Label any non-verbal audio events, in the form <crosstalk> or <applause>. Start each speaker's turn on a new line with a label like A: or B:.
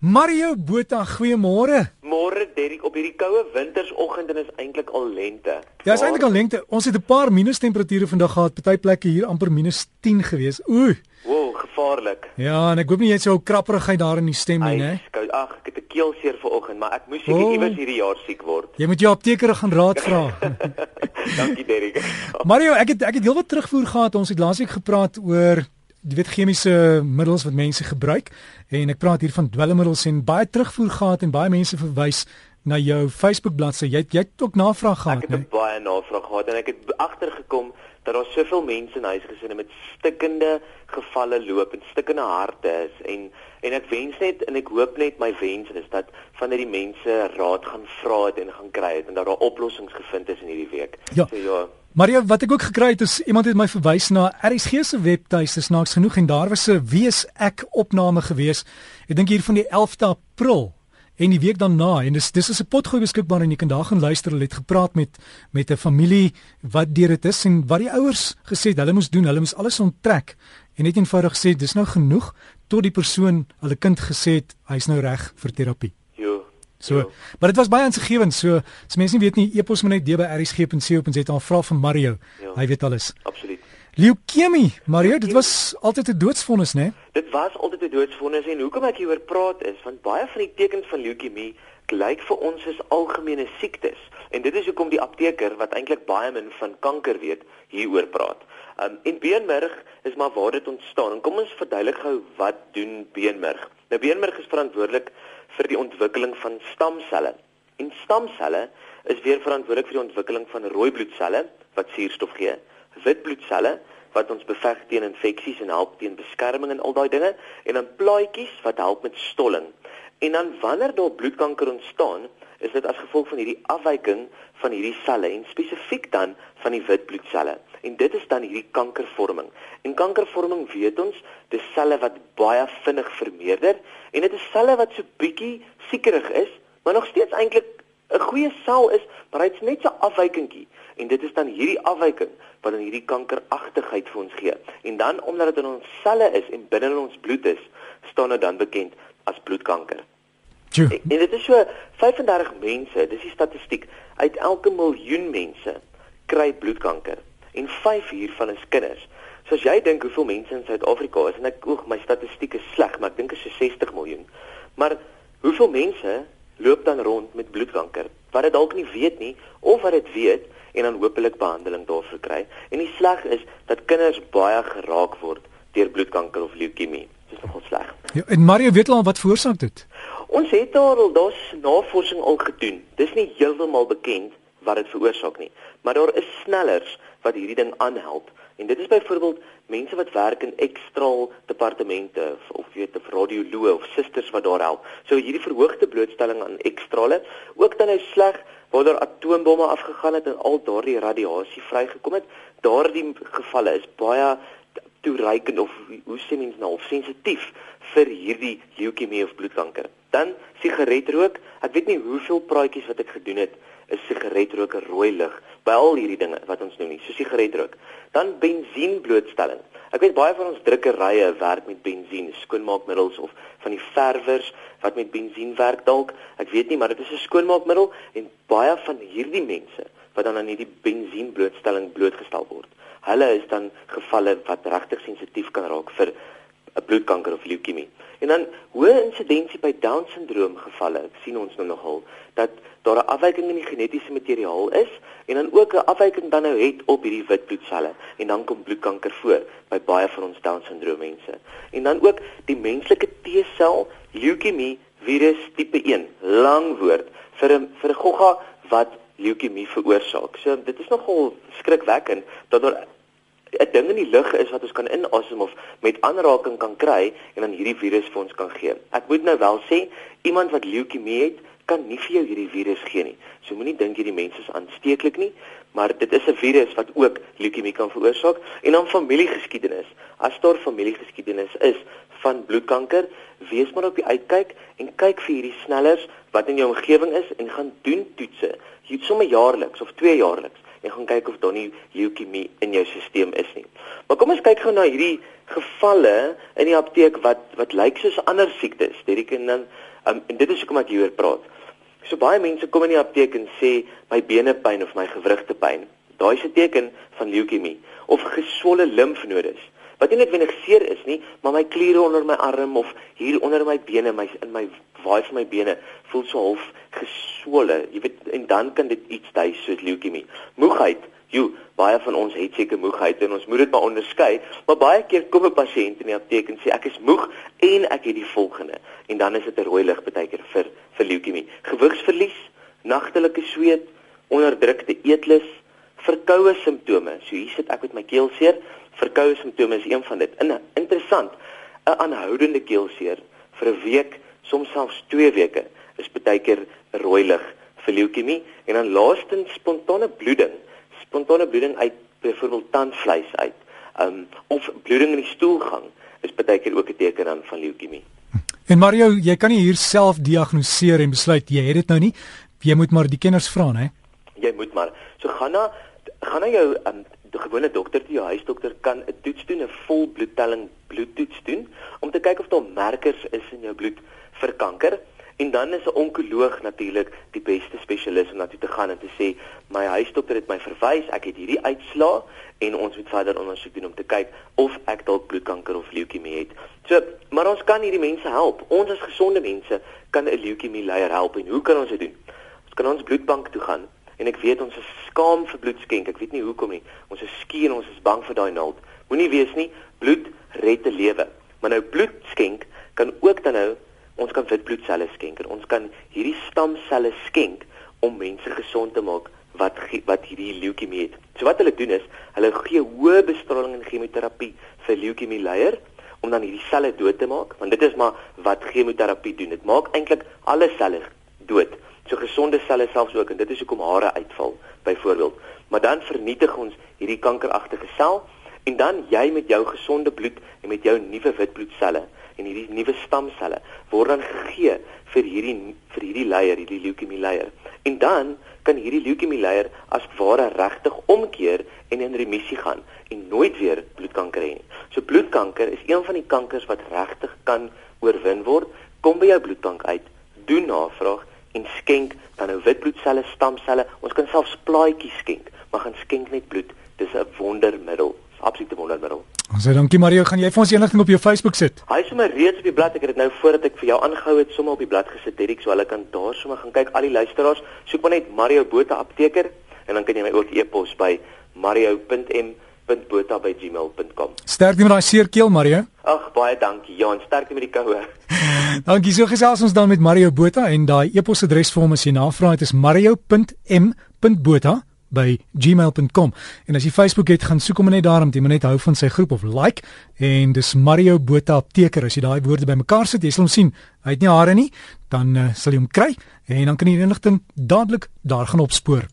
A: Mario Botha, goeiemôre.
B: Môre Derrick op hierdie koue wintersoggend en is eintlik al lente.
A: Ja, is eintlik al lente. Ons het 'n paar minustemperature vandag gehad. Party plekke hier amper -10 gewees. Ooh.
B: Wow, gevaarlik.
A: Ja, en ek hoop nie jy het so krapperigheid daar in die stem nie, né?
B: Ag, ek het 'n keelseer vanoggend, maar ek moes seker oh. iewers hierdie jaar siek word.
A: Jy moet jou apteker gaan raad vra. <laughs> <laughs>
B: Dankie Derrick.
A: Mario, ek het ek het heelwat terugvoer gehad. Ons het laasweek gepraat oor jy weet chemiese middels wat mense gebruik en ek praat hier van dwelmmiddels en baie terugvoer gehad en baie mense verwys na jou Facebook bladsy. Jy jy het ook navraag gehad,
B: né? Ek het nee? baie navraag gehad en ek het agtergekom dat daar soveel mense in huisgesinne met stikkende gevalle loop en stikkende harte is en en ek wens net en ek hoop net my wens is dat van hierdie mense raad gaan vra het en gaan kry het en dat daar oplossings gevind is in hierdie week.
A: Ja. So ja. Maria, wat ek ook gekry het is iemand het my verwys na RSG se webtuiste snaaks genoeg en daar was 'n wees ek opname gewees. Ek dink hier van die 11de April en die week daarna en dis dis is 'n potgooi beskikbaar en jy kan daar gaan luister. Hulle het gepraat met met 'n familie wat deur dit is en wat die ouers gesê het hulle moes doen. Hulle moes alles onttrek en net eenvoudig sê dis nou genoeg tot die persoon hulle kind gesê het hy's nou reg vir terapie. So, ja. maar dit was baie insiggewend. So, as mense nie weet nie, epos moet net dbrsg.co.za en vra vir Mario. Ja. Hy weet alles.
B: Absoluut.
A: Leukemie, Mario, dit was altyd 'n doodsvonnis, né?
B: Dit was altyd 'n doodsvonnis en hoekom ek hieroor praat is want baie van die tekens van leukemie lyk vir ons is algemene siektes. En dit is hoekom die apteker wat eintlik baie min van kanker weet, hieroor praat. Um en beenmerg is maar waar dit ontstaan. En kom ons verduidelik gou wat doen beenmerg. Nou beenmerg is verantwoordelik vir die ontwikkeling van stamselle. En stamselle is weer verantwoordelik vir die ontwikkeling van rooi bloedselle wat suurstof gee, wit bloedselle wat ons beveg teen infeksies en help teen beskerming en al daai dinge en dan plaatjies wat help met stolling. En dan wanneer daar bloedkanker ontstaan, is dit as gevolg van hierdie afwyking van hierdie selle en spesifiek dan van die wit bloedselle. En dit is dan hierdie kankervorming. En kankervorming weet ons, dis selle wat baie vinnig vermeerder en dit is selle wat so bietjie siekerig is, maar nog steeds eintlik 'n goeie sel is, maar hy's net so afwykingkie. En dit is dan hierdie afwyking wat dan hierdie kankeragtigheid vir ons gee. En dan omdat dit in ons selle is en binne in ons bloed is, staan dit dan bekend as bloedkanker.
A: En,
B: en dit is so 35 mense, dis die statistiek, uit elke miljoen mense kry bloedkanker en 5 hiervan is kinders. So as jy dink hoeveel mense in Suid-Afrika is en ek oog my statistiek is sleg, maar ek dink dit is so 60 miljoen. Maar hoeveel mense loop dan rond met bloedkanker wat dit dalk nie weet nie of wat dit weet en dan hopelik behandeling daarvoor kry. En die sleg is dat kinders baie geraak word deur bloedkanker of leukemie. Dit is nogal sleg.
A: Ja, en Mario weet al wat veroorsaak dit?
B: Ons het al daar's navorsing al gedoen. Dis nie heeltemal bekend wat dit veroorsaak nie, maar daar is snellers wat hierdie ding aanhelp. En dit is byvoorbeeld mense wat werk in ekstraal departemente of, of weet of radioloë of susters wat daar help. So hierdie verhoogde blootstelling aan ekstrale, ook dan nou sleg waar daar atoombomme afgegaan het en al daardie radiasie vrygekom het. Daardie gevalle is baie toereikend of hoe sê mens nou sensitief vir hierdie leukemie of bloedkanker. Dan sigaretrook. Ek weet nie hoeveel praatjies wat ek gedoen het is sigaretrook 'n rooi lig by al hierdie dinge wat ons noem nie, so sigaretrook. Dan bensienblootstelling. Ek weet baie van ons drukkerye werk met bensien, skoonmaakmiddels of van die verwers wat met bensien werk dalk. Ek weet nie, maar dit is 'n skoonmaakmiddel en baie van hierdie mense wat dan aan hierdie bensienblootstelling blootgestel word. Hulle is dan gevalle wat regtig sensitief kan raak vir 'n bloedkanker of leukemie. En dan hoë insidensie by down syndroom gevalle. Sien ons nou nogal dat daar 'n afwyking in die genetiese materiaal is en dan ook 'n afwyking dan nou het op hierdie wit bloedselle en dan kom bloedkanker voor by baie van ons down syndroom mense. En dan ook die menslike T-sel leukemie virus tipe 1, lang woord vir 'n vir 'n gogga wat leukemie veroorsaak. So dit is nogal skrikwekkend dat daar 'n ding in die lug is wat ons kan inasem of met aanraking kan kry en dan hierdie virus vir ons kan gee. Ek moet nou wel sê, iemand wat leukemie het, kan nie vir jou hierdie virus gee nie. So moenie dink hierdie mense is aansteeklik nie, maar dit is 'n virus wat ook leukemie kan veroorsaak en dan familiegeskiedenis. As daar familiegeskiedenis is van bloedkanker, wees maar op die uitkyk en kyk vir hierdie snellers wat in jou omgewing is en gaan doen toetse. Jy sommer jaarliks of twee jaarliks en gaan kyk of daar nie leukemie in jou stelsel is nie. Maar kom ons kyk gou na hierdie gevalle in die apteek wat wat lyk soos ander siektes. Hierdie kan dan Um, en dit is hoekom ek hieroor praat. So baie mense kom in die apteek en sê my bene pyn of my gewrigte pyn. Daai is 'n teken van leukemie of geswolle limfnodes. Wat nie noodwendig seer is nie, maar my kliere onder my arm of hier onder my bene, my in my waai van my bene voel so half geswolle. Jy weet en dan kan dit iets dui soos leukemie. Moegheid Jo, baie van ons het seker moegheid en ons moet dit maar onderskei, maar baie keer kom 'n pasiënt in die apteek en sê ek is moeg en ek het die volgende en dan is dit 'n rooi lig baie keer vir vir leukemie. Gewigsverlies, nagtelike sweet, onderdrukte eetlus, verkoue simptome. So hier sit ek met my keelseer. Verkoue simptome is een van dit. In interessant, 'n aanhoudende keelseer vir 'n week, soms selfs 2 weke is baie keer rooi lig vir leukemie en dan laastens spontane bloeding spontane bloeding uit byvoorbeeld tandvleis uit. Um of bloeding in die stoelgang is baie keer ook 'n teken dan van leukemie.
A: En Mario, jy kan nie hier self diagnoseer en besluit jy het dit nou nie. Jy moet maar die kenners vra, né?
B: Jy moet maar. So gaan na gaan na jou um die gewone dokter, die huisdokter kan 'n toets doen, 'n vol bloedtelling bloedtoets doen om te kyk of daar merkers is in jou bloed vir kanker. En dan is 'n onkoloog natuurlik die beste spesialis om na toe te gaan en te sê my huisdokter het my verwys, ek het hierdie uitslaa en ons moet verder ondersoek doen om te kyk of ek dalk bloedkanker of leukemie het. So, maar ons kan hierdie mense help. Ons as gesonde mense kan 'n leukemie leier help en hoe kan ons dit doen? Ons kan ons bloedbank toe gaan en ek weet ons is skaam vir bloed skenk. Ek weet nie hoekom nie. Ons is skie en ons is bang vir daai naald. Moenie wees nie. Bloed red 'n lewe. Maar nou bloed skenk kan ook dan nou ons kan witbloedselle skenk en ons kan hierdie stamselle skenk om mense gesond te maak wat wat hierdie leukemie het. So wat hulle doen is, hulle gee hoë bestraling en chemoterapie vir leukemie leier om dan hierdie selle dood te maak, want dit is maar wat chemoterapie doen. Dit maak eintlik alle selle dood. So gesonde selle selfs ook en dit is hoekom hare uitval byvoorbeeld. Maar dan vernietig ons hierdie kankeragtige sel en dan jy met jou gesonde bloed en met jou nuwe witbloedselle en hierdie nuwe stamselle word dan gegee vir hierdie vir hierdie leier, hierdie leukemie leier. En dan kan hierdie leukemie leier as ware regtig omkeer en in remissie gaan en nooit weer bloedkanker hê nie. So bloedkanker is een van die kankers wat regtig kan oorwin word. Kom by jou bloedbank uit, doen navraag en skenk dan nou witbloedselle, stamselle. Ons kan selfs plaatjies skenk, maar gaan skenk net bloed. Dis 'n wondermiddel. Absolute wondermiddel.
A: Ons sê dankie Mario, gaan jy vir ons enigting op jou Facebook sit?
B: Hy is sommer reeds op die blad. Ek het dit nou voordat ek vir jou aangehou het sommer op die blad gesit, Derek, so hulle kan daar sommer gaan kyk al die luisteraars. Soek maar net Mario Botha apteker en dan kan jy my ook e-pos by mario.m.botha@gmail.com.
A: Sterkte met daai seerkeel Mario.
B: Ag, baie dankie. Ja, en sterkte met die koue. <laughs>
A: dankie. So gesels ons dan met Mario Botha en daai e-posadres vir hom as jy navraag het is mario.m.botha by gmail.com en as jy Facebook het gaan soek hom net daar om jy moet net hou van sy groep of like. En dis Mario Botha apteker. As jy daai woorde bymekaar sit jy sal hom sien. Hy het nie hare nie. Dan uh, sal jy hom kry en dan kan jy inligting dadelik daar gaan opspoor